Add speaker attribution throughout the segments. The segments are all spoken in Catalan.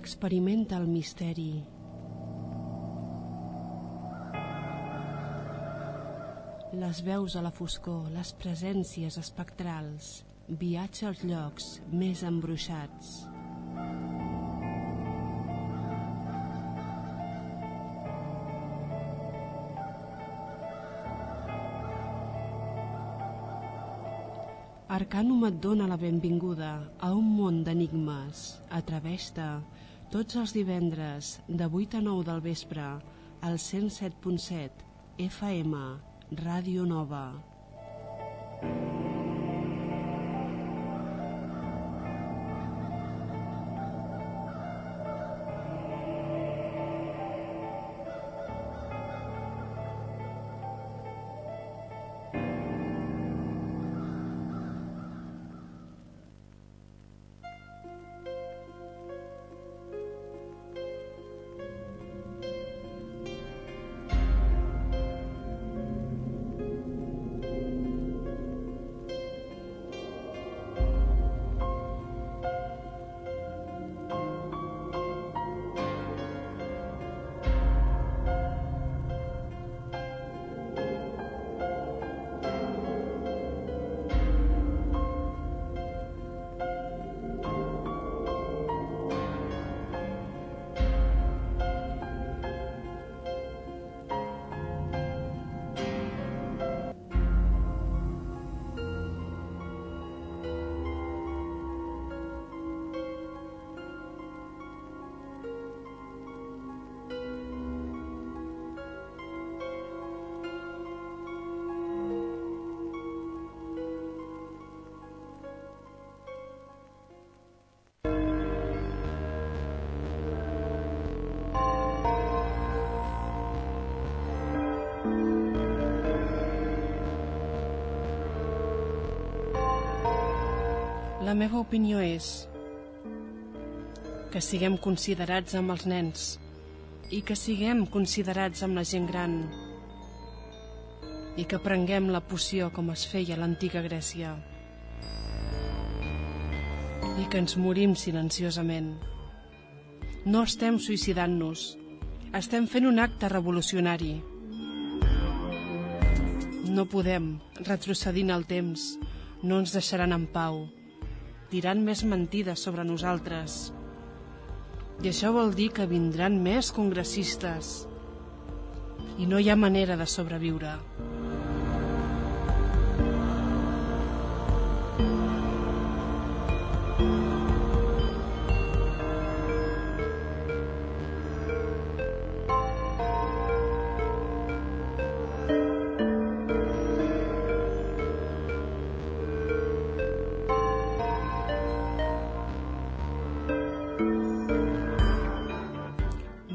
Speaker 1: Experimenta el misteri. Les veus a la foscor, les presències espectrals. Viatge als llocs més embruixats. Arcanum et dona la benvinguda a un món d'enigmes. Atreveix-te tots els divendres de 8 a 9 del vespre al 107.7 FM Ràdio Nova. La meva opinió és que siguem considerats amb els nens i que siguem considerats amb la gent gran i que prenguem la poció com es feia a l'antiga Grècia i que ens morim silenciosament. No estem suïcidant-nos, estem fent un acte revolucionari. No podem, retrocedint el temps, no ens deixaran en pau diran més mentides sobre nosaltres. I això vol dir que vindran més congressistes. I no hi ha manera de sobreviure.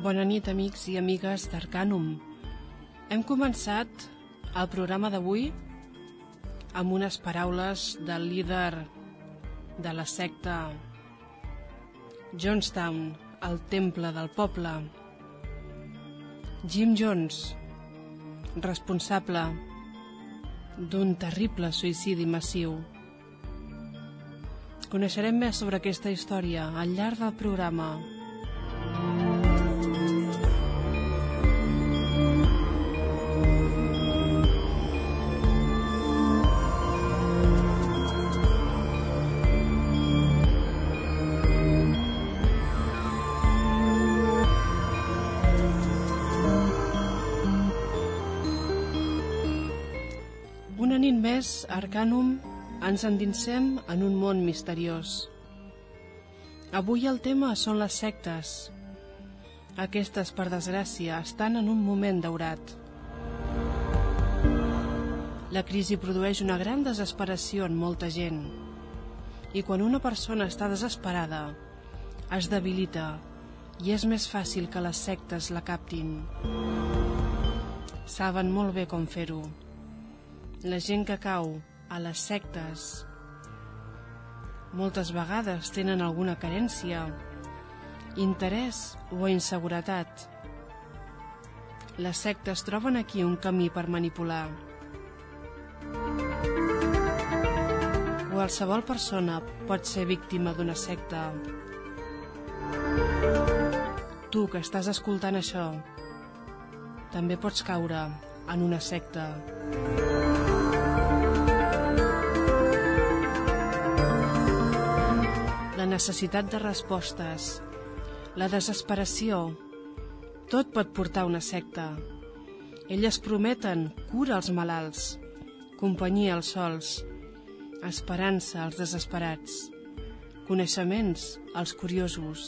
Speaker 1: Bona nit, amics i amigues d'Arcanum. Hem començat el programa d'avui amb unes paraules del líder de la secta Johnstown, el temple del poble. Jim Jones, responsable d'un terrible suïcidi massiu. Coneixerem més sobre aquesta història al llarg del programa. Més, Arcanum, ens endinsem en un món misteriós. Avui el tema són les sectes. Aquestes, per desgràcia, estan en un moment daurat. La crisi produeix una gran desesperació en molta gent I quan una persona està desesperada, es debilita i és més fàcil que les sectes la captin. Saben molt bé com fer-ho. La gent que cau a les sectes moltes vegades tenen alguna carència, interès o inseguretat. Les sectes troben aquí un camí per manipular. Qualsevol persona pot ser víctima d'una secta. Tu que estàs escoltant això, també pots caure en una secta. La necessitat de respostes, la desesperació, tot pot portar una secta. Elles prometen cura als malalts, companyia als sols, esperança als desesperats, coneixements als curiosos,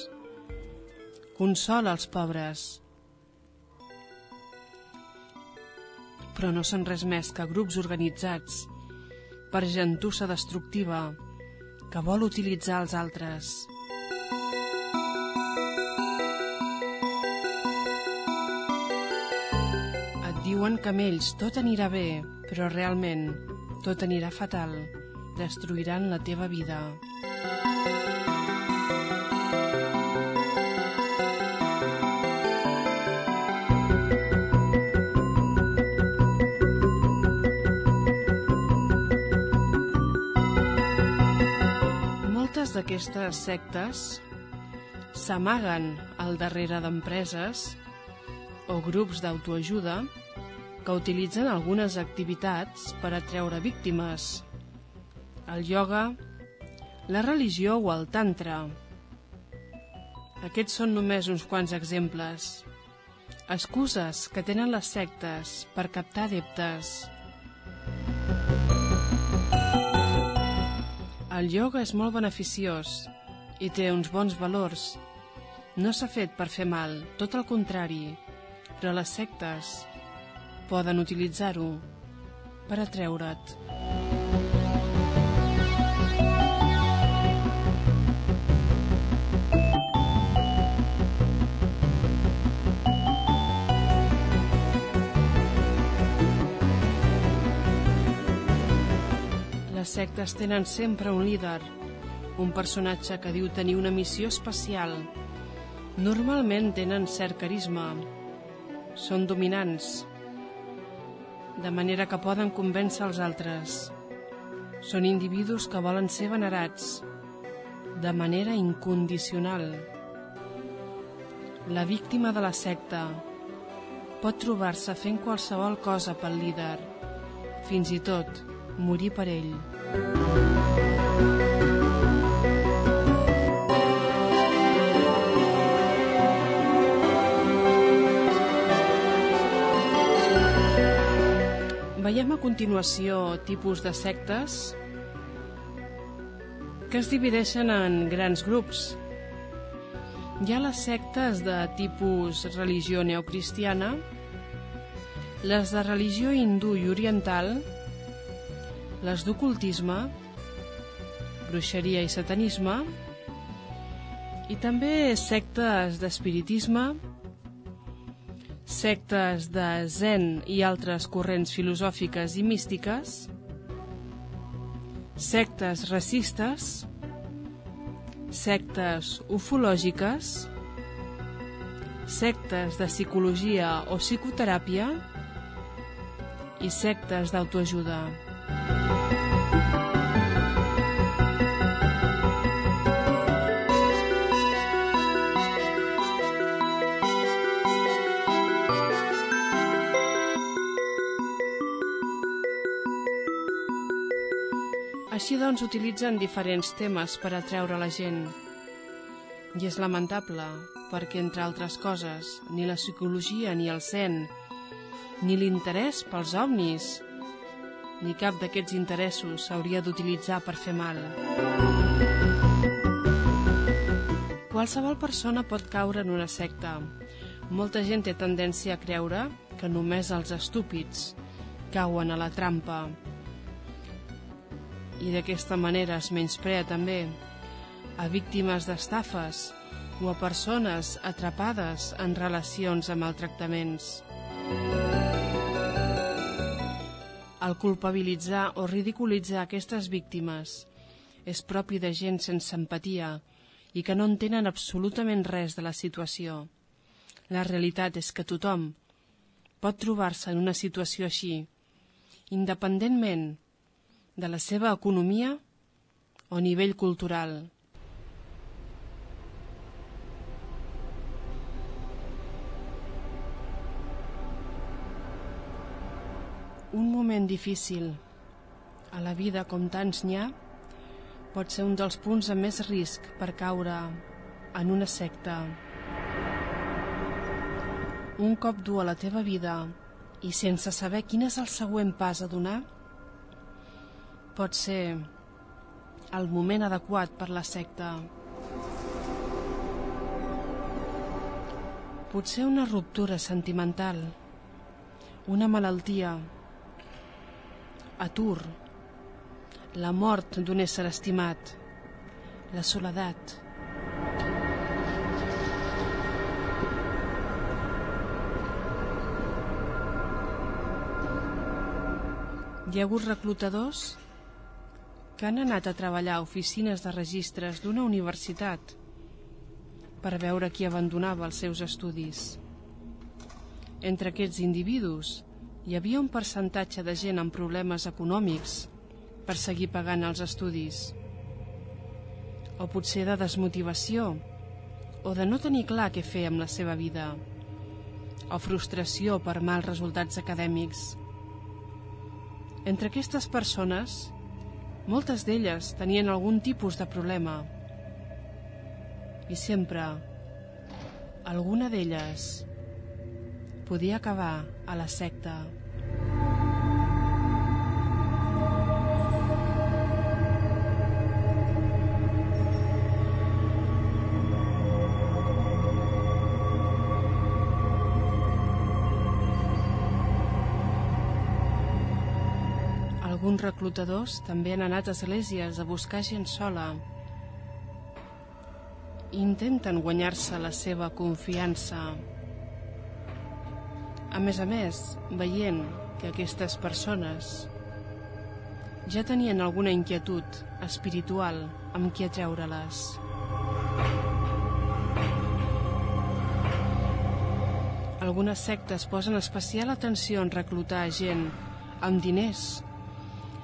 Speaker 1: consol als pobres. Però no són res més que grups organitzats per gentussa destructiva que vol utilitzar els altres. Et diuen que amb ells tot anirà bé, però realment tot anirà fatal. Destruiran la teva vida. D'aquestes sectes s'amaguen al darrere d'empreses o grups d'autoajuda que utilitzen algunes activitats per atreure víctimes. El ioga, la religió o el tantra. Aquests són només uns quants exemples. Excuses que tenen les sectes per captar adeptes. El ioga és molt beneficiós i té uns bons valors. No s'ha fet per fer mal, tot el contrari, però les sectes poden utilitzar-ho per atreure't. Les sectes tenen sempre un líder, un personatge que diu tenir una missió especial. Normalment tenen cert carisma, són dominants, de manera que poden convèncer els altres. Són individus que volen ser venerats, de manera incondicional. La víctima de la secta pot trobar-se fent qualsevol cosa pel líder, fins i tot morir per ell. Veiem a continuació tipus de sectes que es divideixen en grans grups. Hi ha les sectes de tipus religió neocristiana, les de religió hindú i oriental, les d'ocultisme, bruixeria i satanisme, i també sectes d'espiritisme, sectes de zen i altres corrents filosòfiques i místiques, sectes racistes, sectes ufològiques, sectes de psicologia o psicoteràpia i sectes d'autoajuda. Doncs utilitzen diferents temes per atreure la gent. I és lamentable, perquè entre altres coses, ni la psicologia ni el zen, ni l'interès pels ovnis, ni cap d'aquests interessos s'hauria d'utilitzar per fer mal. Qualsevol persona pot caure en una secta. Molta gent té tendència a creure que només els estúpids cauen a la trampa. I d'aquesta manera es menysprea també a víctimes d'estafes o a persones atrapades en relacions amb maltractaments. El culpabilitzar o ridiculitzar aquestes víctimes és propi de gent sense empatia i que no entenen absolutament res de la situació. La realitat és que tothom pot trobar-se en una situació així, independentment de la seva economia o nivell cultural. Un moment difícil a la vida com tants n'hi ha pot ser un dels punts amb més risc per caure en una secta. Un cop dur a la teva vida i sense saber quin és el següent pas a donar, pot ser el moment adequat per la secta. Potser una ruptura sentimental, una malaltia, atur, la mort d'un ésser estimat, la soledat. Hi ha hagut reclutadors que han anat a treballar a oficines de registres d'una universitat per veure qui abandonava els seus estudis. Entre aquests individus hi havia un percentatge de gent amb problemes econòmics per seguir pagant els estudis. O potser de desmotivació, o de no tenir clar què fer amb la seva vida, o frustració per mals resultats acadèmics. Entre aquestes persones, moltes d'elles tenien algun tipus de problema. I sempre, alguna d'elles podia acabar a la secta. Alguns reclutadors també han anat a esglésies a buscar gent sola. Intenten guanyar-se la seva confiança. A més a més, veient que aquestes persones ja tenien alguna inquietud espiritual amb qui atreure-les. Algunes sectes posen especial atenció en reclutar gent amb diners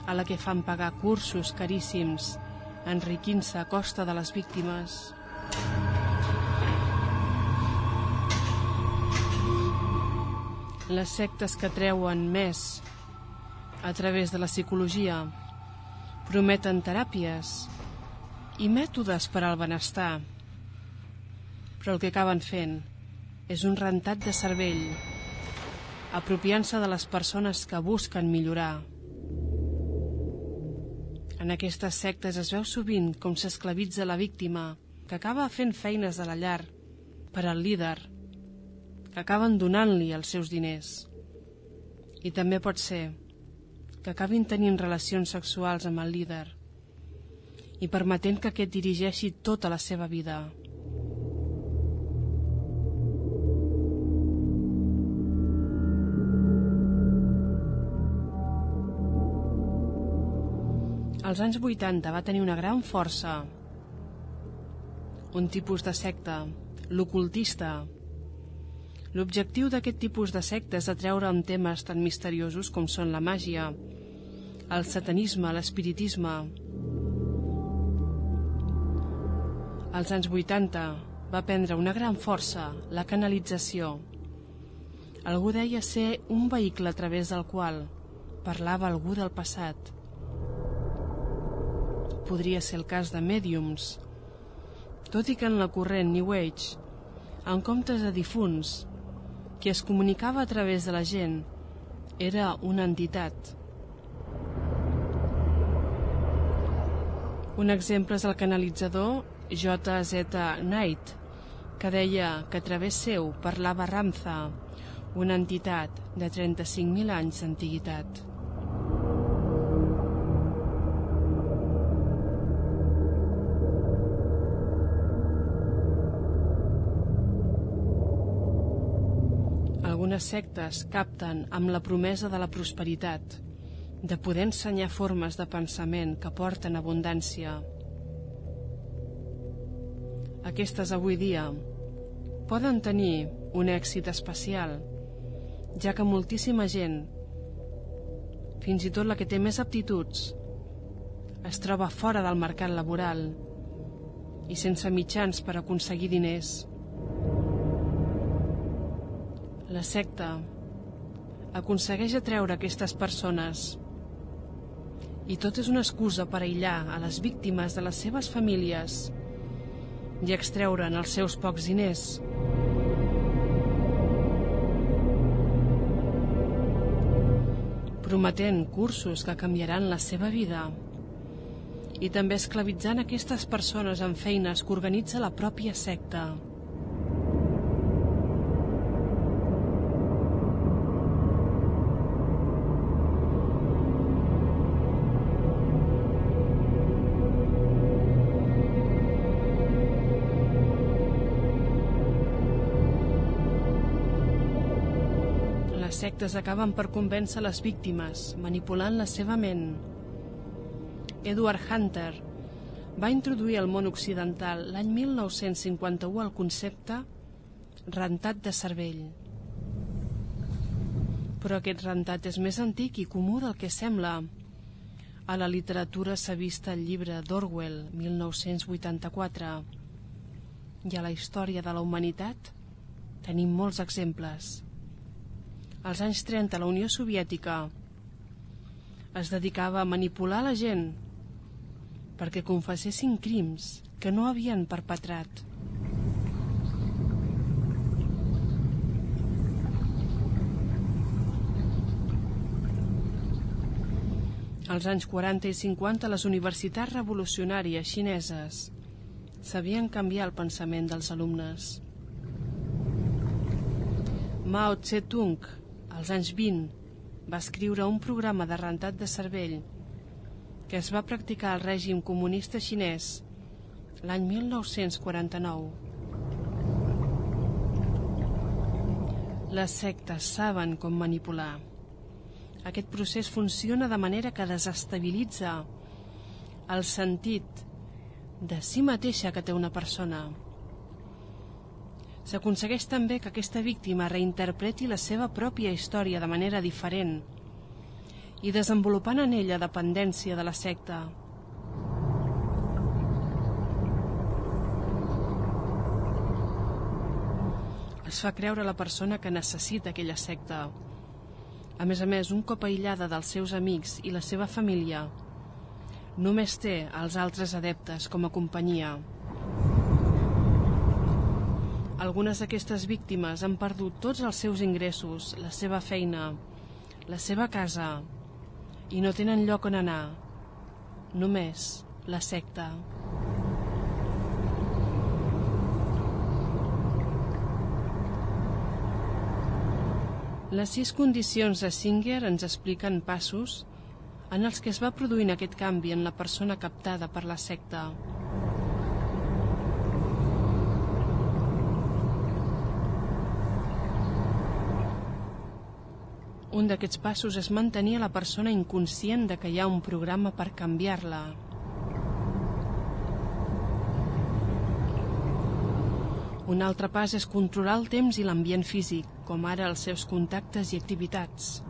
Speaker 1: a la que fan pagar cursos caríssims enriquint-se a costa de les víctimes. les sectes que treuen més a través de la psicologia prometen teràpies i mètodes per al benestar, però el que acaben fent és un rentat de cervell, apropiant-se de les persones que busquen millorar. En aquestes sectes es veu sovint com s'esclavitza la víctima, que acaba fent feines de la llar per al líder, que acaben donant-li els seus diners. I també pot ser que acabin tenint relacions sexuals amb el líder i permetent que aquest dirigeixi tota la seva vida. Als anys 80 va tenir una gran força un tipus de secta, l'ocultista, L'objectiu d'aquest tipus de sectes és atreure amb temes tan misteriosos com són la màgia, el satanisme, l'espiritisme. Als anys 80 va prendre una gran força la canalització. Algú deia ser un vehicle a través del qual parlava algú del passat. Podria ser el cas de mèdiums, tot i que en la corrent New Age, en comptes de difunts, qui es comunicava a través de la gent era una entitat. Un exemple és el canalitzador J.Z. Knight, que deia que a través seu parlava Ramza, una entitat de 35.000 anys d'antiguitat. Algunes sectes capten amb la promesa de la prosperitat, de poder ensenyar formes de pensament que porten abundància. Aquestes avui dia poden tenir un èxit especial, ja que moltíssima gent, fins i tot la que té més aptituds, es troba fora del mercat laboral i sense mitjans per aconseguir diners. La secta aconsegueix atreure aquestes persones i tot és una excusa per aïllar a les víctimes de les seves famílies i extreure'n els seus pocs diners. prometent cursos que canviaran la seva vida i també esclavitzant aquestes persones en feines que organitza la pròpia secta. Sectes acaben per convèncer les víctimes, manipulant la seva ment, Edward Hunter va introduir al món occidental l'any 1951 el concepte rentat de cervell. Però aquest rentat és més antic i comú del que sembla. A la literatura s'ha vist el llibre d'Orwell, 1984, i a la història de la humanitat tenim molts exemples. Als anys 30 la Unió Soviètica es dedicava a manipular la gent perquè confessessin crims que no havien perpetrat. Als anys 40 i 50 les universitats revolucionàries xineses sabien canviar el pensament dels alumnes. Mao Tse-tung, als anys 20, va escriure un programa de rentat de cervell que es va practicar al règim comunista xinès l'any 1949. Les sectes saben com manipular. Aquest procés funciona de manera que desestabilitza el sentit de si mateixa que té una persona. S'aconsegueix també que aquesta víctima reinterpreti la seva pròpia història de manera diferent, i desenvolupant en ella dependència de la secta. Es fa creure la persona que necessita aquella secta. A més a més, un cop aïllada dels seus amics i la seva família, només té els altres adeptes com a companyia. Algunes d'aquestes víctimes han perdut tots els seus ingressos, la seva feina, la seva casa, i no tenen lloc on anar. Només la secta. Les sis condicions de Singer ens expliquen passos en els que es va produint aquest canvi en la persona captada per la secta. Un d'aquests passos és mantenir a la persona inconscient de que hi ha un programa per canviar-la. Un altre pas és controlar el temps i l'ambient físic, com ara els seus contactes i activitats.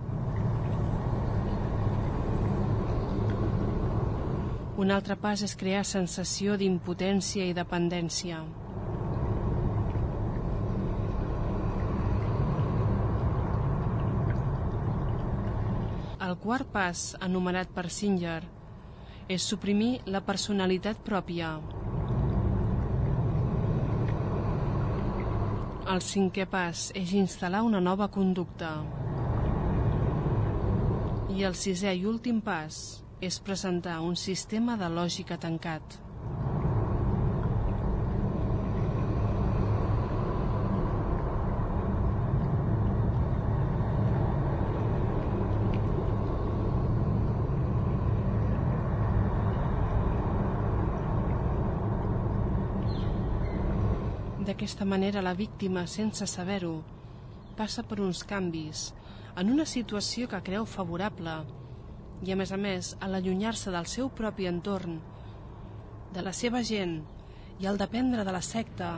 Speaker 1: Un altre pas és crear sensació d'impotència i dependència. El quart pas, anomenat per Singer, és suprimir la personalitat pròpia. El cinquè pas és instal·lar una nova conducta. I el sisè i últim pas és presentar un sistema de lògica tancat. D'aquesta manera la víctima, sense saber-ho, passa per uns canvis en una situació que creu favorable i, a més a més, a l'allunyar-se del seu propi entorn, de la seva gent i al dependre de la secta,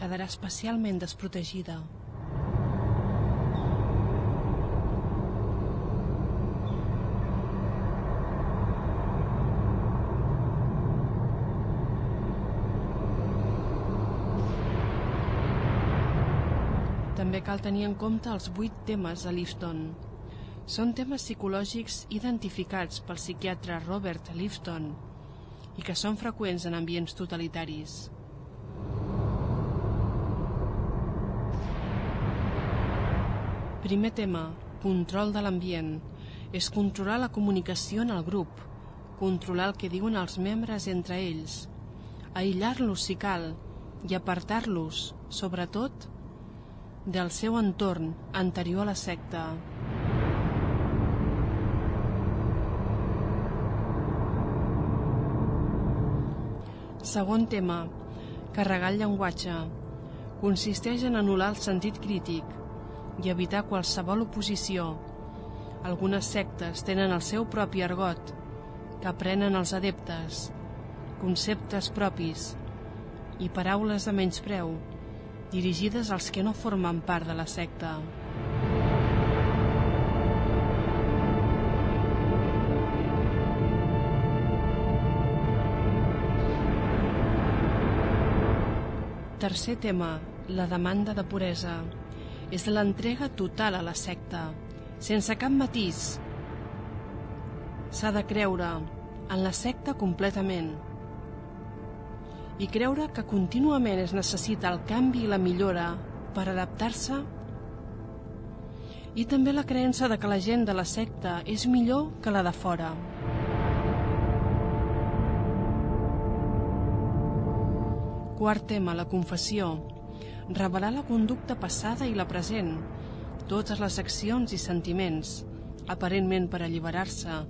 Speaker 1: quedarà especialment desprotegida. També cal tenir en compte els vuit temes de Lifton. Són temes psicològics identificats pel psiquiatre Robert Lifton i que són freqüents en ambients totalitaris. Primer tema, control de l'ambient. És controlar la comunicació en el grup, controlar el que diuen els membres entre ells, aïllar-los si cal i apartar-los, sobretot, del seu entorn anterior a la secta. Segon tema, carregar el llenguatge. Consisteix en anul·lar el sentit crític i evitar qualsevol oposició. Algunes sectes tenen el seu propi argot, que aprenen els adeptes, conceptes propis i paraules de menyspreu, dirigides als que no formen part de la secta. Tercer tema, la demanda de puresa. És l'entrega total a la secta, sense cap matís. S'ha de creure en la secta completament i creure que contínuament es necessita el canvi i la millora per adaptar-se i també la creença de que la gent de la secta és millor que la de fora. Quart tema, la confessió. Revelar la conducta passada i la present, totes les accions i sentiments, aparentment per alliberar-se,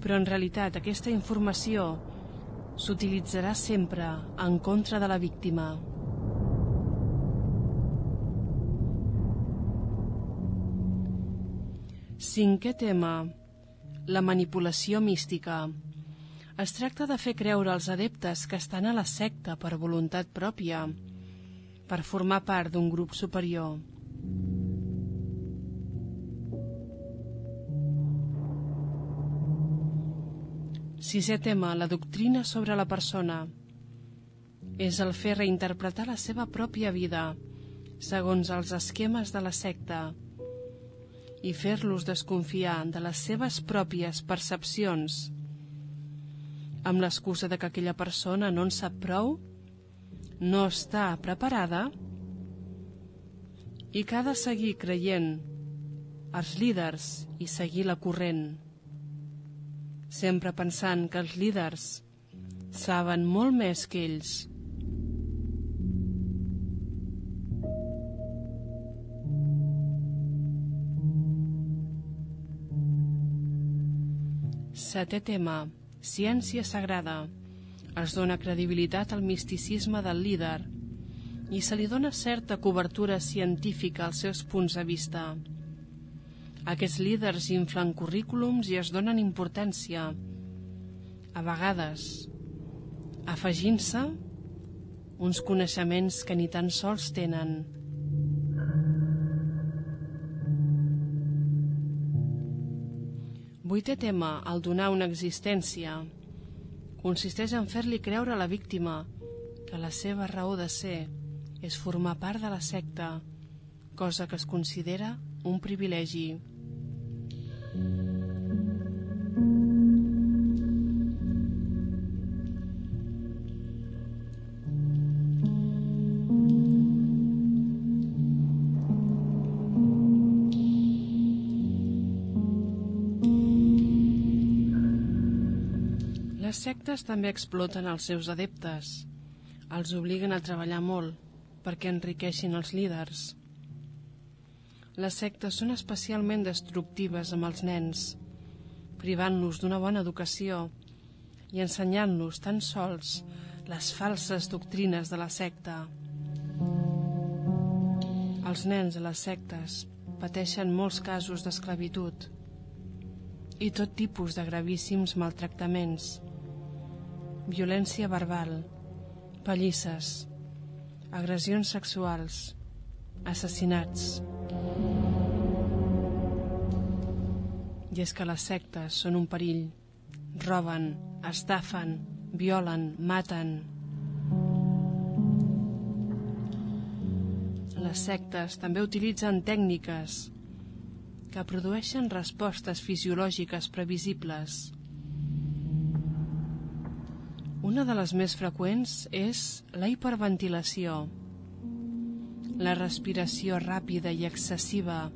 Speaker 1: però en realitat aquesta informació s'utilitzarà sempre en contra de la víctima. Cinquè tema. La manipulació mística. Es tracta de fer creure als adeptes que estan a la secta per voluntat pròpia, per formar part d'un grup superior. Sisè tema, la doctrina sobre la persona. És el fer reinterpretar la seva pròpia vida segons els esquemes de la secta i fer-los desconfiar de les seves pròpies percepcions amb l'excusa de que aquella persona no en sap prou, no està preparada i que ha de seguir creient els líders i seguir la corrent sempre pensant que els líders saben molt més que ells. Setè tema. Ciència sagrada. Es dona credibilitat al misticisme del líder i se li dona certa cobertura científica als seus punts de vista. Aquests líders inflen currículums i es donen importància, a vegades afegint-se uns coneixements que ni tan sols tenen. Vuitè tema, el donar una existència. Consisteix en fer-li creure a la víctima que la seva raó de ser és formar part de la secta, cosa que es considera un privilegi. Les sectes també exploten els seus adeptes. Els obliguen a treballar molt perquè enriqueixin els líders. Les sectes són especialment destructives amb els nens, privant-los d'una bona educació i ensenyant-los tan sols les falses doctrines de la secta. Els nens a les sectes pateixen molts casos d'esclavitud i tot tipus de gravíssims maltractaments, violència verbal, pallisses, agressions sexuals, assassinats. I és que les sectes són un perill. Roben, estafen, violen, maten. Les sectes també utilitzen tècniques que produeixen respostes fisiològiques previsibles. Una de les més freqüents és la hiperventilació, la respiració ràpida i excessiva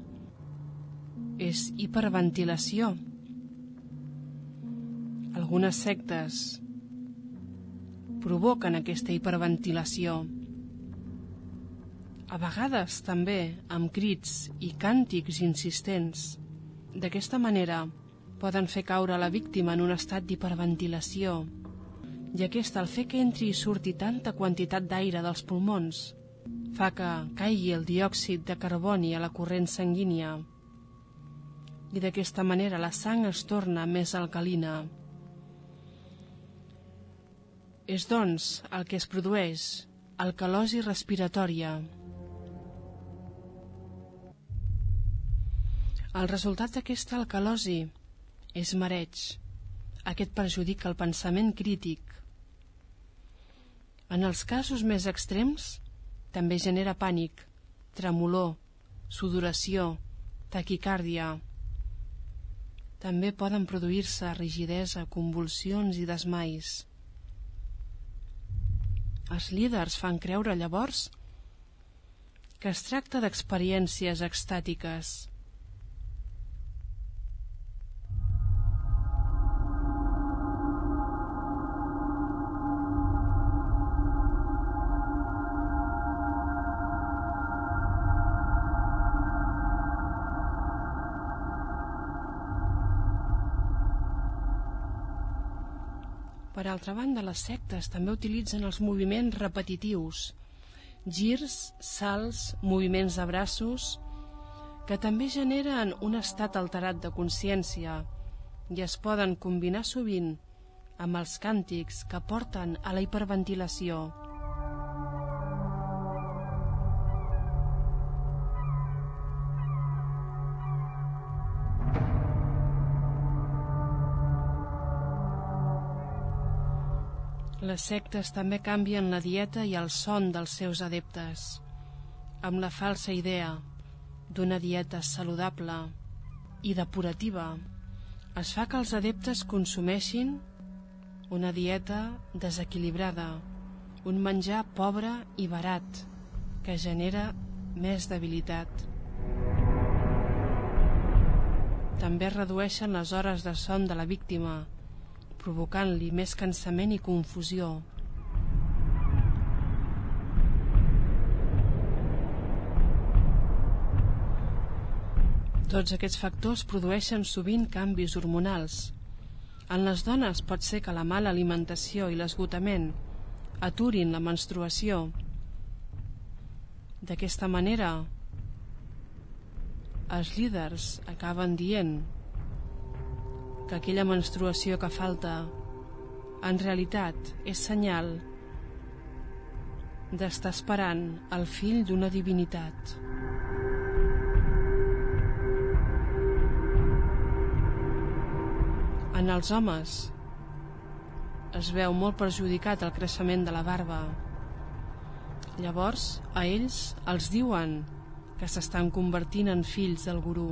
Speaker 1: és hiperventilació. Algunes sectes provoquen aquesta hiperventilació. A vegades també amb crits i càntics insistents. D'aquesta manera poden fer caure la víctima en un estat d'hiperventilació i aquesta, al fer que entri i surti tanta quantitat d'aire dels pulmons, fa que caigui el diòxid de carboni a la corrent sanguínia i d'aquesta manera la sang es torna més alcalina. És, doncs, el que es produeix, alcalosi respiratòria. El resultat d'aquesta alcalosi és mareig. Aquest perjudica el pensament crític. En els casos més extrems, també genera pànic, tremolor, sudoració, taquicàrdia, també poden produir-se rigidesa, convulsions i desmais. Els líders fan creure llavors que es tracta d'experiències extàtiques, Per altra banda, les sectes també utilitzen els moviments repetitius, girs, salts, moviments de braços, que també generen un estat alterat de consciència i es poden combinar sovint amb els càntics que porten a la hiperventilació. Les sectes també canvien la dieta i el son dels seus adeptes, amb la falsa idea d'una dieta saludable i depurativa. Es fa que els adeptes consumeixin una dieta desequilibrada, un menjar pobre i barat, que genera més debilitat. També redueixen les hores de son de la víctima, provocant-li més cansament i confusió. Tots aquests factors produeixen sovint canvis hormonals. En les dones pot ser que la mala alimentació i l'esgotament aturin la menstruació. D'aquesta manera, els líders acaben dient que aquella menstruació que falta en realitat és senyal d'estar esperant el fill d'una divinitat. En els homes es veu molt perjudicat el creixement de la barba. Llavors, a ells els diuen que s'estan convertint en fills del gurú.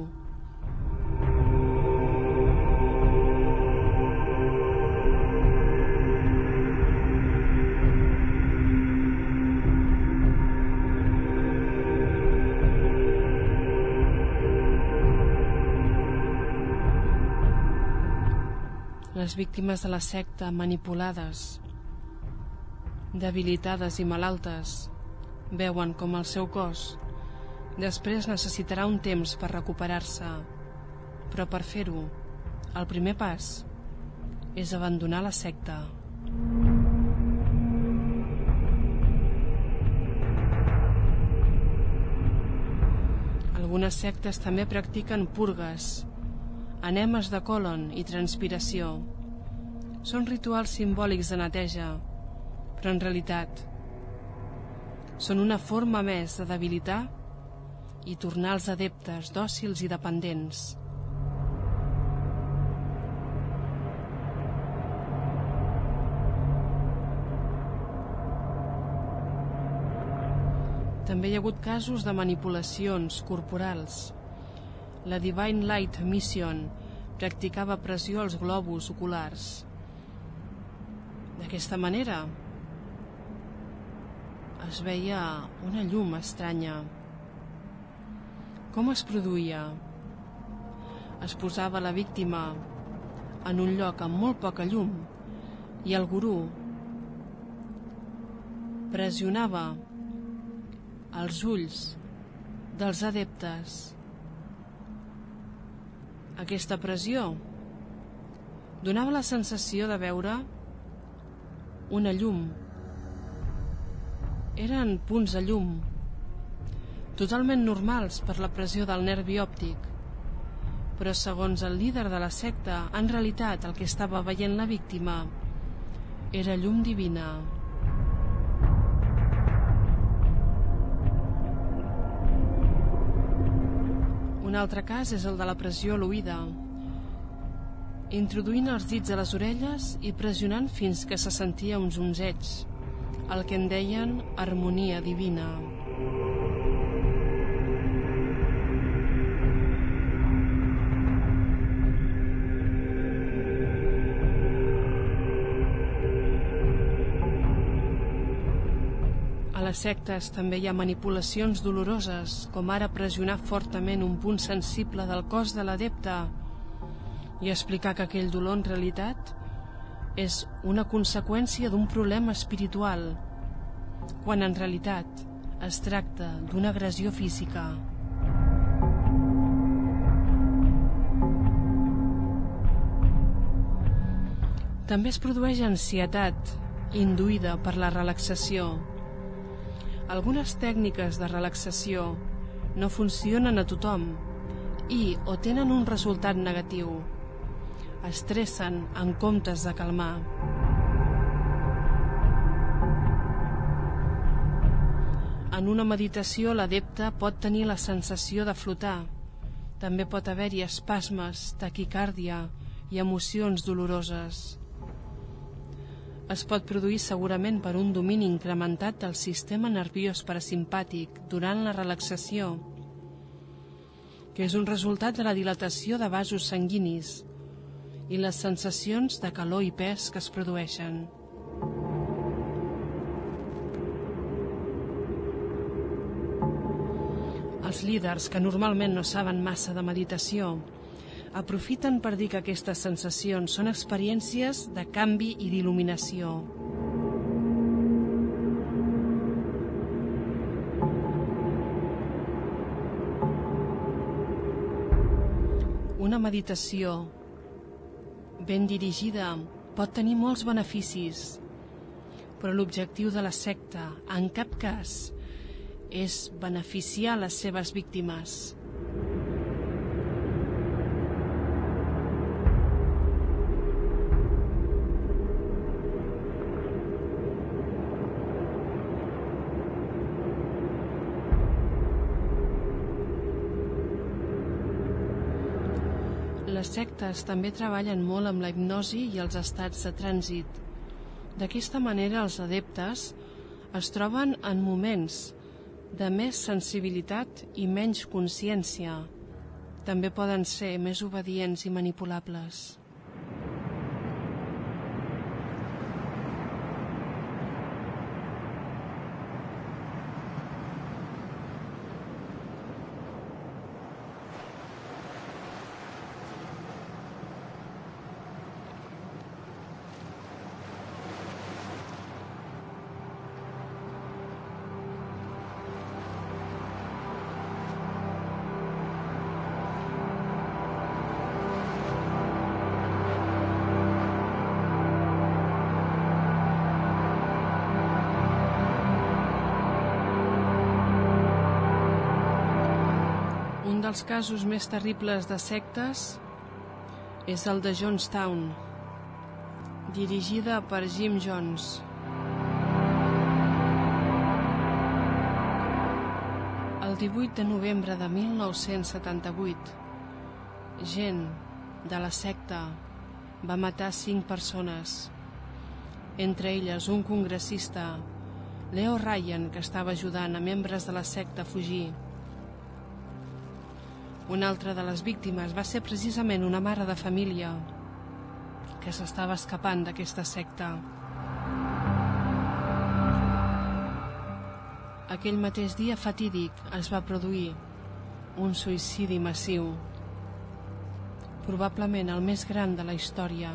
Speaker 1: Les víctimes de la secta manipulades, debilitades i malaltes, veuen com el seu cos després necessitarà un temps per recuperar-se, però per fer-ho, el primer pas és abandonar la secta. Algunes sectes també practiquen purgues, anemes de colon i transpiració. Són rituals simbòlics de neteja, però en realitat són una forma més de debilitar i tornar els adeptes dòcils i dependents. També hi ha hagut casos de manipulacions corporals. La Divine Light Mission practicava pressió als globus oculars. D'aquesta manera es veia una llum estranya. Com es produïa? Es posava la víctima en un lloc amb molt poca llum i el gurú pressionava els ulls dels adeptes. Aquesta pressió donava la sensació de veure una llum. Eren punts de llum totalment normals per la pressió del nervi òptic. Però segons el líder de la secta, en realitat el que estava veient la víctima era llum divina. Un altre cas és el de la pressió a l'oïda, introduint els dits a les orelles i pressionant fins que se sentia uns onzets, el que en deien harmonia divina. Les sectes també hi ha manipulacions doloroses, com ara pressionar fortament un punt sensible del cos de l'adepte i explicar que aquell dolor en realitat és una conseqüència d'un problema espiritual, quan en realitat es tracta d'una agressió física. També es produeix ansietat, induïda per la relaxació, algunes tècniques de relaxació no funcionen a tothom i o tenen un resultat negatiu. Estressen en comptes de calmar. En una meditació l'adepte pot tenir la sensació de flotar. També pot haver-hi espasmes, taquicàrdia i emocions doloroses es pot produir segurament per un domini incrementat del sistema nerviós parasimpàtic durant la relaxació, que és un resultat de la dilatació de vasos sanguinis i les sensacions de calor i pes que es produeixen. Els líders, que normalment no saben massa de meditació, aprofiten per dir que aquestes sensacions són experiències de canvi i d'il·luminació. Una meditació ben dirigida pot tenir molts beneficis, però l'objectiu de la secta, en cap cas, és beneficiar les seves víctimes. Les sectes també treballen molt amb la hipnosi i els estats de trànsit. D'aquesta manera els adeptes es troben en moments de més sensibilitat i menys consciència. També poden ser més obedients i manipulables. Dels casos més terribles de sectes és el de Jonestown, dirigida per Jim Jones. El 18 de novembre de 1978, gent de la secta va matar cinc persones, entre elles un congressista, Leo Ryan, que estava ajudant a membres de la secta a fugir. Una altra de les víctimes va ser precisament una mare de família que s'estava escapant d'aquesta secta. Aquell mateix dia fatídic es va produir un suïcidi massiu, probablement el més gran de la història.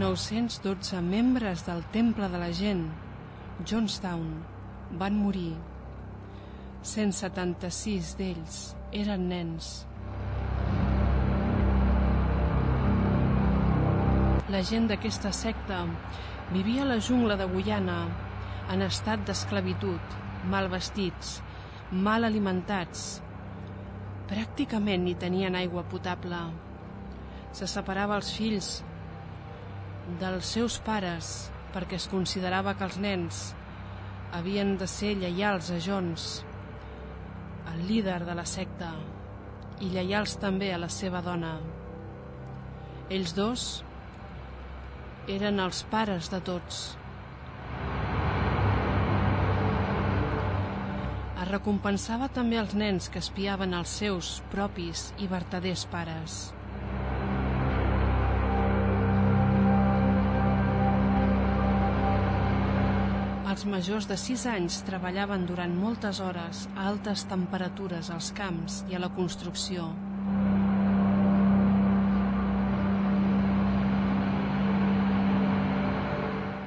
Speaker 1: 912 membres del Temple de la Gent, Jonestown, van morir. 176 d'ells eren nens. La gent d'aquesta secta Vivia a la jungla de Guyana en estat d'esclavitud, mal vestits, mal alimentats. Pràcticament ni tenien aigua potable. Se separava els fills dels seus pares perquè es considerava que els nens havien de ser lleials a Jones, el líder de la secta, i lleials també a la seva dona. Ells dos eren els pares de tots. Es recompensava també els nens que espiaven els seus propis i vertaders pares. Els majors de 6 anys treballaven durant moltes hores a altes temperatures als camps i a la construcció.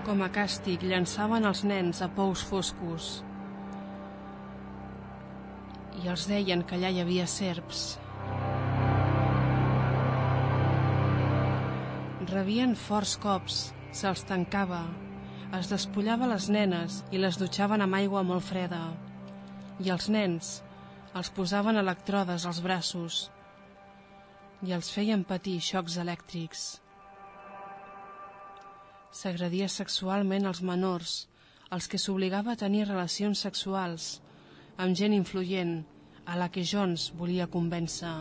Speaker 1: Com a càstig llançaven els nens a pous foscos i els deien que allà hi havia serps. Rebien forts cops, se'ls tancava, es despullava les nenes i les dutxaven amb aigua molt freda. I els nens els posaven electrodes als braços i els feien patir xocs elèctrics s'agradia sexualment als menors, els que s'obligava a tenir relacions sexuals amb gent influent a la que Jones volia convèncer.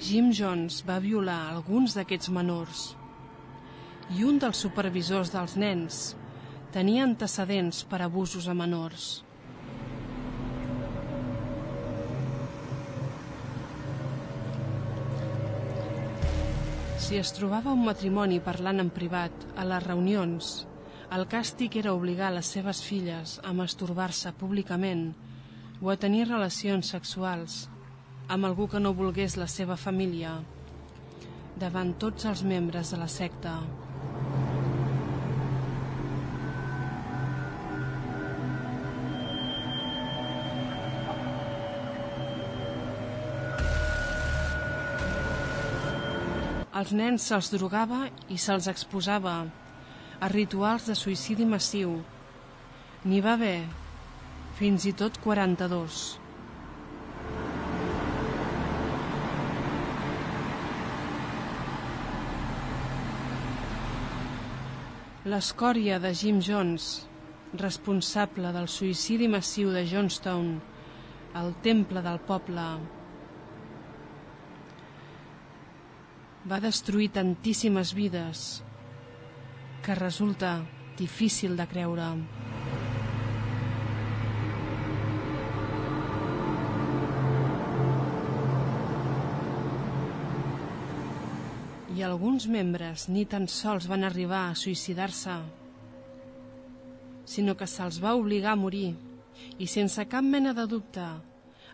Speaker 1: Jim Jones va violar alguns d'aquests menors i un dels supervisors dels nens tenia antecedents per abusos a menors. Si es trobava un matrimoni parlant en privat a les reunions, el càstig era obligar les seves filles a masturbar-se públicament o a tenir relacions sexuals amb algú que no volgués la seva família davant tots els membres de la secta. Als nens se'ls drogava i se'ls exposava a rituals de suïcidi massiu. N'hi va haver fins i tot 42. L'escòria de Jim Jones, responsable del suïcidi massiu de Johnstown, el temple del poble, va destruir tantíssimes vides que resulta difícil de creure. I alguns membres ni tan sols van arribar a suïcidar-se, sinó que se'ls va obligar a morir i sense cap mena de dubte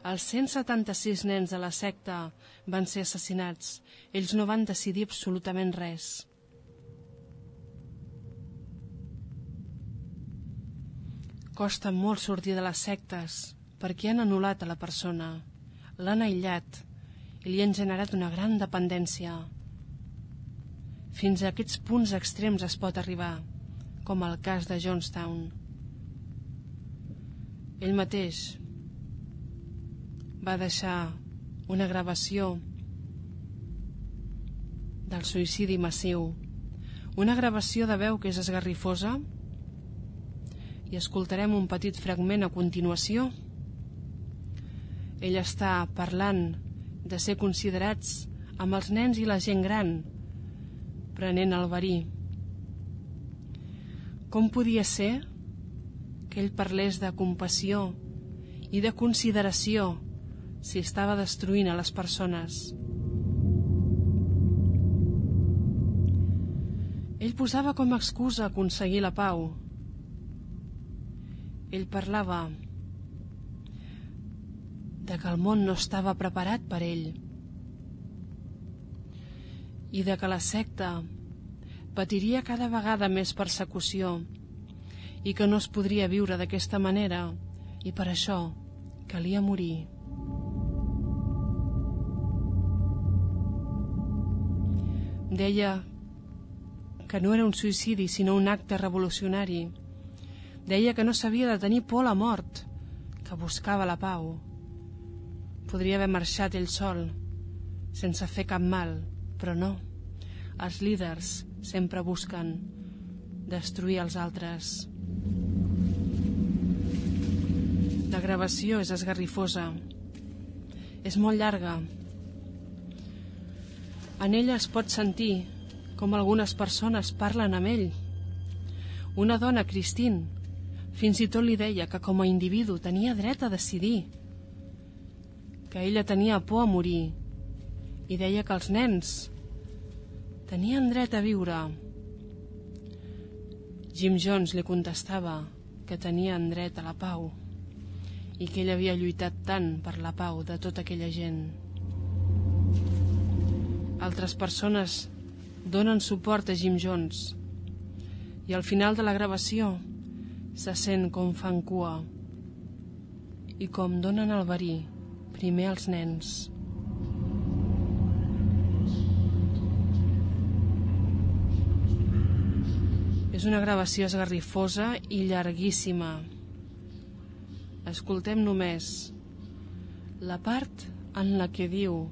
Speaker 1: els 176 nens de la secta van ser assassinats. Ells no van decidir absolutament res. Costa molt sortir de les sectes perquè han anul·lat a la persona, l'han aïllat i li han generat una gran dependència. Fins a aquests punts extrems es pot arribar, com el cas de Johnstown. Ell mateix va deixar una gravació del suïcidi massiu, una gravació de veu que és esgarrifosa i escoltarem un petit fragment a continuació. Ell està parlant de ser considerats amb els nens i la gent gran, prenent el verí. Com podia ser que ell parlés de compassió i de consideració si estava destruint a les persones? Ell posava com a excusa aconseguir la pau. Ell parlava de que el món no estava preparat per ell i de que la secta patiria cada vegada més persecució i que no es podria viure d'aquesta manera i per això calia morir. Deia que no era un suïcidi sinó un acte revolucionari. Deia que no s'havia de tenir por a la mort, que buscava la pau. Podria haver marxat ell sol, sense fer cap mal, però no. Els líders sempre busquen destruir els altres. La gravació és esgarrifosa. És molt llarga. En ella es pot sentir com algunes persones parlen amb ell. Una dona, Christine, fins i tot li deia que com a individu tenia dret a decidir que ella tenia por a morir i deia que els nens tenien dret a viure. Jim Jones li contestava que tenien dret a la pau i que ell havia lluitat tant per la pau de tota aquella gent. Altres persones donen suport a Jim Jones i al final de la gravació se sent com fan cua i com donen el verí Primer els nens. És una gravació esgarrifosa i llarguíssima. Escoltem només la part en la que diu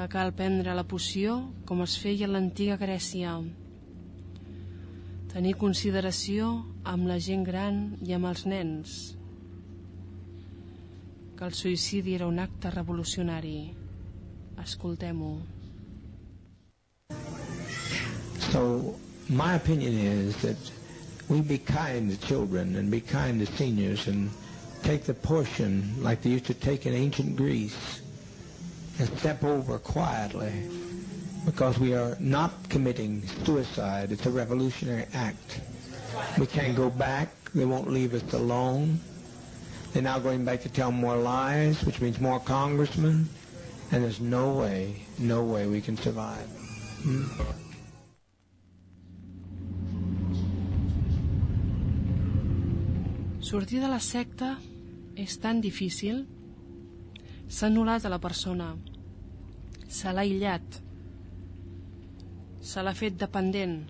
Speaker 1: que cal prendre la poció com es feia a l'antiga Grècia. Tenir consideració amb la gent gran i amb els nens que el suïcidi era un acte revolucionari. Escoltem-ho.
Speaker 2: So, my opinion is that we be kind to children and be kind to seniors and take the portion like they used to take in ancient Greece and step over quietly because we are not committing suicide. It's a revolutionary act. We can't go back. They won't leave us alone. They're now going back to tell more lies, which means more congressmen, and there's no way, no way we can survive. Hmm?
Speaker 1: Sortir de la secta és tan difícil. S'ha anul·lat a la persona. Se l'ha aïllat. Se l'ha fet dependent.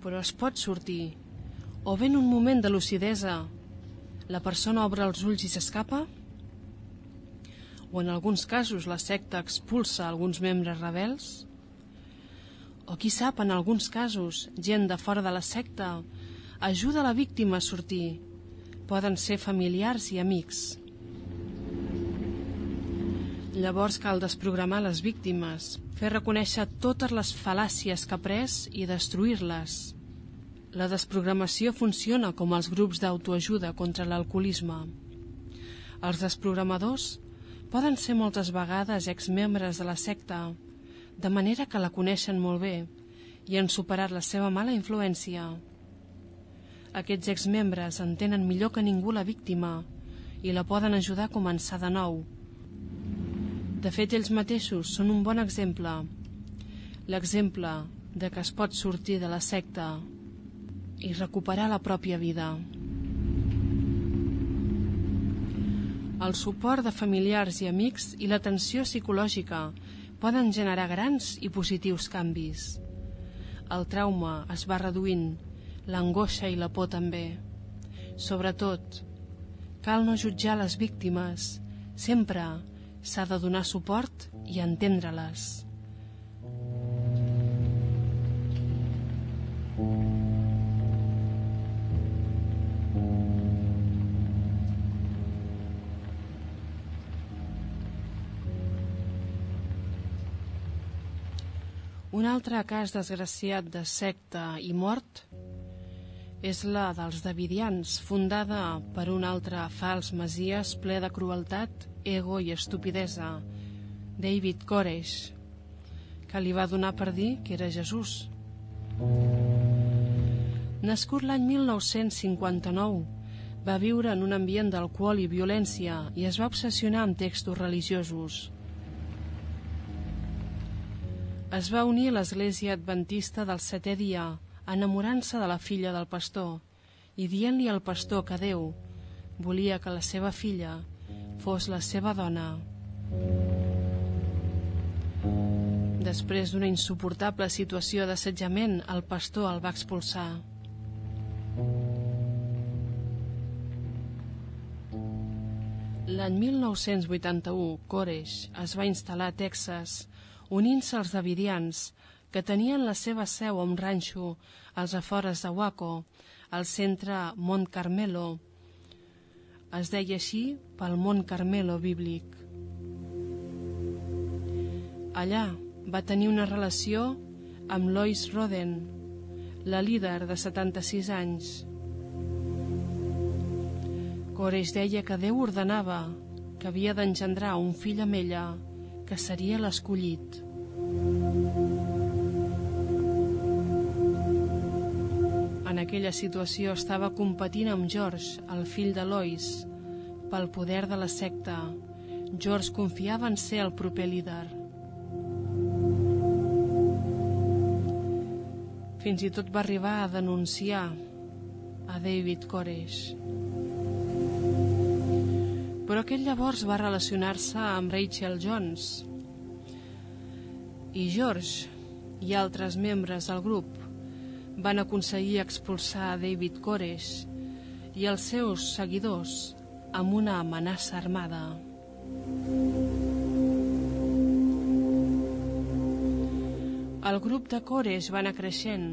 Speaker 1: Però es pot sortir o bé en un moment de lucidesa la persona obre els ulls i s'escapa? O en alguns casos la secta expulsa alguns membres rebels? O qui sap, en alguns casos, gent de fora de la secta ajuda la víctima a sortir. Poden ser familiars i amics. Llavors cal desprogramar les víctimes, fer reconèixer totes les fal·làcies que ha pres i destruir-les la desprogramació funciona com els grups d'autoajuda contra l'alcoholisme. Els desprogramadors poden ser moltes vegades exmembres de la secta, de manera que la coneixen molt bé i han superat la seva mala influència. Aquests exmembres entenen millor que ningú la víctima i la poden ajudar a començar de nou. De fet, ells mateixos són un bon exemple. L'exemple de que es pot sortir de la secta i recuperar la pròpia vida. El suport de familiars i amics i l'atenció psicològica poden generar grans i positius canvis. El trauma es va reduint, l'angoixa i la por també. Sobretot, cal no jutjar les víctimes, sempre s'ha de donar suport i entendre-les. Un altre cas desgraciat de secta i mort és la dels Davidians, fundada per un altre fals masies ple de crueltat, ego i estupidesa, David Koresh, que li va donar per dir que era Jesús. Nascut l'any 1959, va viure en un ambient d'alcohol i violència i es va obsessionar amb textos religiosos es va unir a l'església adventista del setè dia, enamorant-se de la filla del pastor i dient-li al pastor que Déu volia que la seva filla fos la seva dona. Després d'una insuportable situació d'assetjament, el pastor el va expulsar. L'any 1981, Koresh es va instal·lar a Texas, unint-se als davidians, que tenien la seva seu a un ranxo als afores de Waco, al centre Mont Carmelo. Es deia així pel Mont Carmelo bíblic. Allà va tenir una relació amb Lois Roden, la líder de 76 anys. Koresh deia que Déu ordenava que havia d'engendrar un fill amb ella, que seria l'escollit. En aquella situació estava competint amb George, el fill de Lois, pel poder de la secta. George confiava en ser el proper líder. Fins i tot va arribar a denunciar a David Koresh però aquest llavors va relacionar-se amb Rachel Jones i George i altres membres del grup van aconseguir expulsar David Koresh i els seus seguidors amb una amenaça armada. El grup de Koresh va anar creixent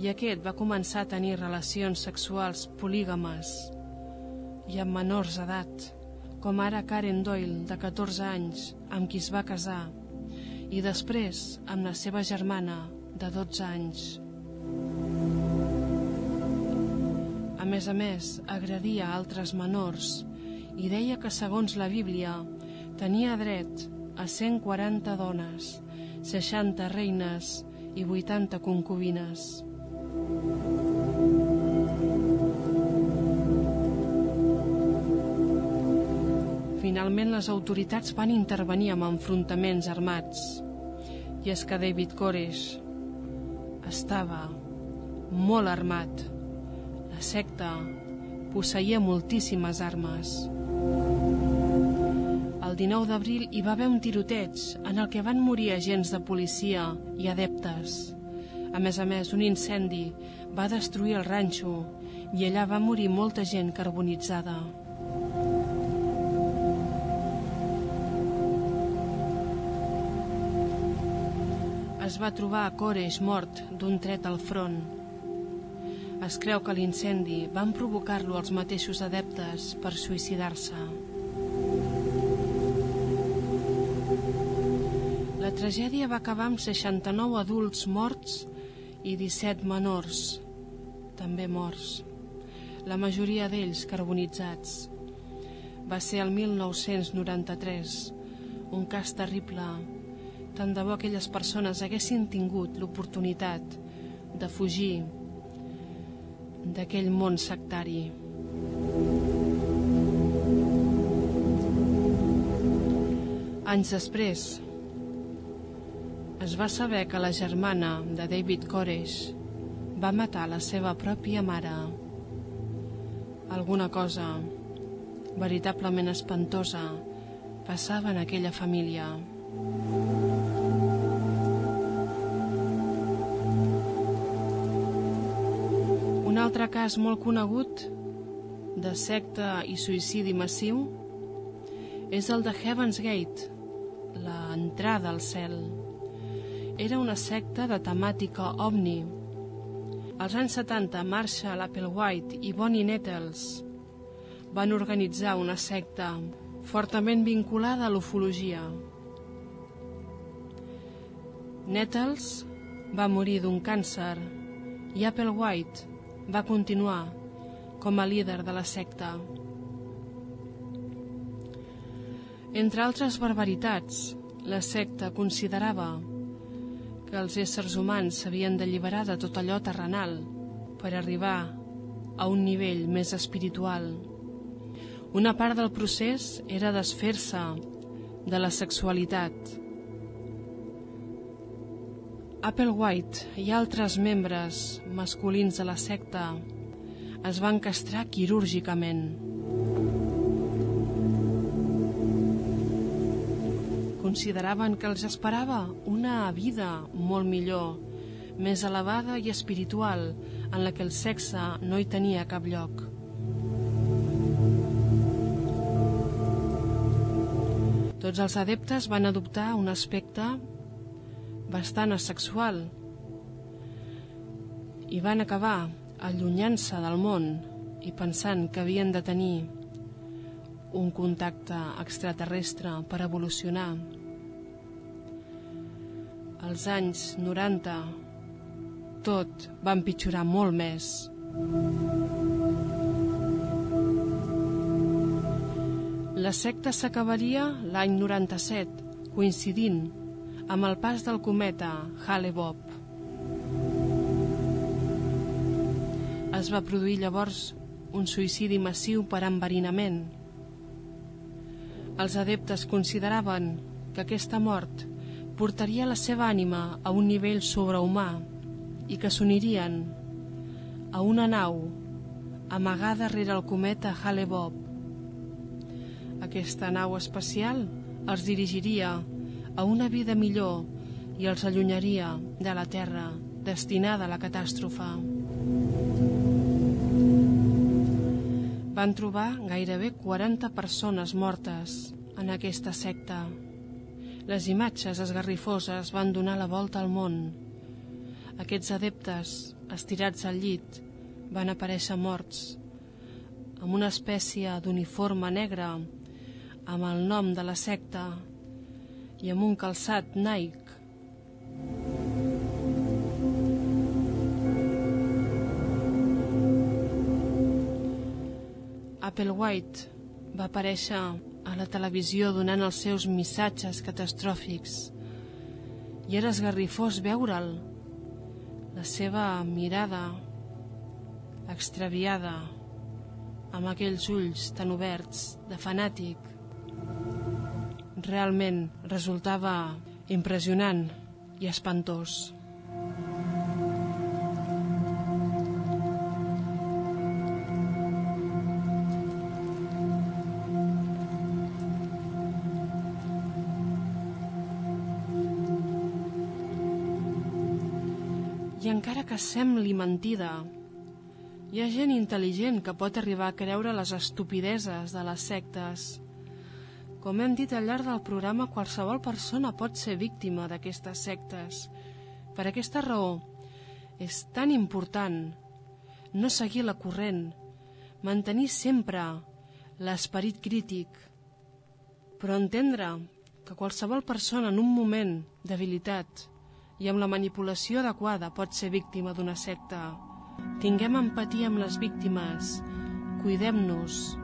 Speaker 1: i aquest va començar a tenir relacions sexuals polígames i amb menors d'edat, com ara Karen Doyle, de 14 anys, amb qui es va casar, i després amb la seva germana, de 12 anys. A més a més, agredia altres menors i deia que, segons la Bíblia, tenia dret a 140 dones, 60 reines i 80 concubines. Finalment les autoritats van intervenir amb enfrontaments armats. I és que David Koresh estava molt armat. La secta posseïa moltíssimes armes. El 19 d'abril hi va haver un tiroteig en el que van morir agents de policia i adeptes. A més a més, un incendi va destruir el ranxo i allà va morir molta gent carbonitzada. es va trobar a Koresh mort d'un tret al front. Es creu que l'incendi van provocar-lo els mateixos adeptes per suïcidar-se. La tragèdia va acabar amb 69 adults morts i 17 menors, també morts, la majoria d'ells carbonitzats. Va ser el 1993, un cas terrible tant de bo aquelles persones haguessin tingut l'oportunitat de fugir d'aquell món sectari. Anys després, es va saber que la germana de David Koresh va matar la seva pròpia mare. Alguna cosa veritablement espantosa passava en aquella família. Altre cas molt conegut de secta i suïcidi massiu és el de Heaven's Gate, l'entrada al cel. Era una secta de temàtica ovni. Als anys 70, Marshall Applewhite i Bonnie Nettles van organitzar una secta fortament vinculada a l'ufologia. Nettles va morir d'un càncer i Applewhite va continuar com a líder de la secta. Entre altres barbaritats, la secta considerava que els éssers humans s'havien d'alliberar de tot allò terrenal per arribar a un nivell més espiritual. Una part del procés era desfer-se de la sexualitat. Applewhite i altres membres masculins de la secta es van castrar quirúrgicament. Consideraven que els esperava una vida molt millor, més elevada i espiritual, en la que el sexe no hi tenia cap lloc. Tots els adeptes van adoptar un aspecte bastant asexual i van acabar allunyant-se del món i pensant que havien de tenir un contacte extraterrestre per evolucionar. Als anys 90 tot va empitjorar molt més. La secta s'acabaria l'any 97, coincidint amb el pas del cometa Hale-Bopp. Es va produir llavors un suïcidi massiu per enverinament. Els adeptes consideraven que aquesta mort portaria la seva ànima a un nivell sobrehumà i que s'unirien a una nau amagada rere el cometa Hale-Bopp. Aquesta nau espacial els dirigiria a una vida millor i els allunyaria de la Terra destinada a la catàstrofe. Van trobar gairebé 40 persones mortes en aquesta secta. Les imatges esgarrifoses van donar la volta al món. Aquests adeptes, estirats al llit, van aparèixer morts, amb una espècie d'uniforme negre, amb el nom de la secta i amb un calçat Nike. Applewhite va aparèixer a la televisió donant els seus missatges catastròfics. I era esgarrifós veure'l, la seva mirada extraviada, amb aquells ulls tan oberts de fanàtic. Realment resultava impressionant i espantós. encara que sembli mentida. Hi ha gent intel·ligent que pot arribar a creure les estupideses de les sectes. Com hem dit al llarg del programa, qualsevol persona pot ser víctima d'aquestes sectes. Per aquesta raó, és tan important no seguir la corrent, mantenir sempre l'esperit crític, però entendre que qualsevol persona en un moment debilitat i amb la manipulació adequada pot ser víctima d'una secta. Tinguem empatia amb les víctimes. Cuidem-nos.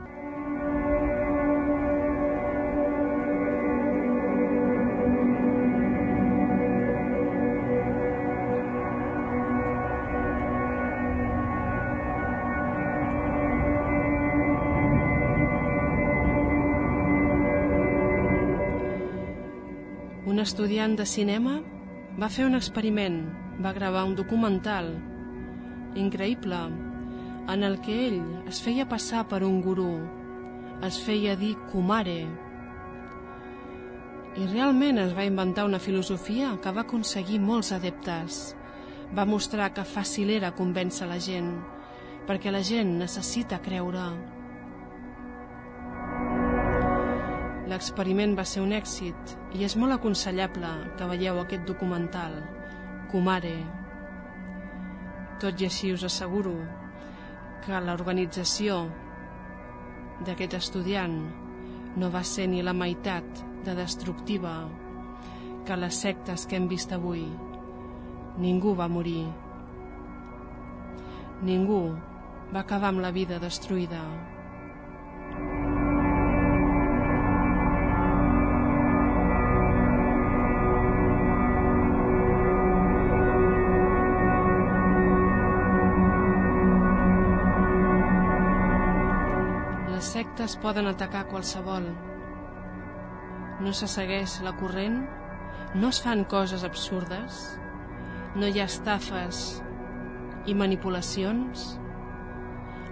Speaker 1: Estudiant de cinema va fer un experiment, va gravar un documental increïble en el que ell es feia passar per un gurú, es feia dir Kumare, i realment es va inventar una filosofia que va aconseguir molts adeptes. Va mostrar que fàcil era convèncer la gent, perquè la gent necessita creure. L'experiment va ser un èxit i és molt aconsellable que veieu aquest documental, Kumare. Tot i així us asseguro que l'organització d'aquest estudiant no va ser ni la meitat de destructiva que les sectes que hem vist avui. Ningú va morir. Ningú va acabar amb la vida destruïda. Sectes poden atacar qualsevol. No se segueix la corrent, no es fan coses absurdes, no hi ha estafes i manipulacions.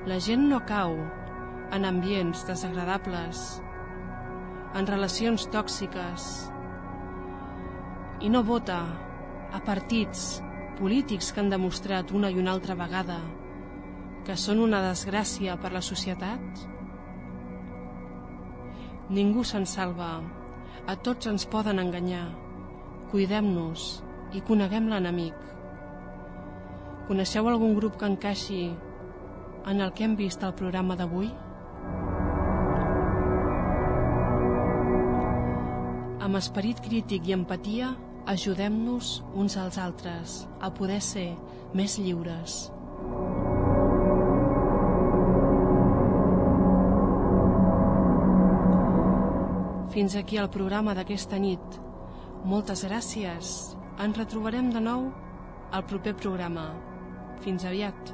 Speaker 1: La gent no cau en ambients desagradables, en relacions tòxiques i no vota a partits polítics que han demostrat una i una altra vegada que són una desgràcia per la societat? Ningú se'n salva. A tots ens poden enganyar. Cuidem-nos i coneguem l'enemic. Coneixeu algun grup que encaixi en el que hem vist al programa d'avui? Amb esperit crític i empatia, ajudem-nos uns als altres a poder ser més lliures. Fins aquí el programa d'aquesta nit. Moltes gràcies. Ens retrobarem de nou al proper programa. Fins aviat.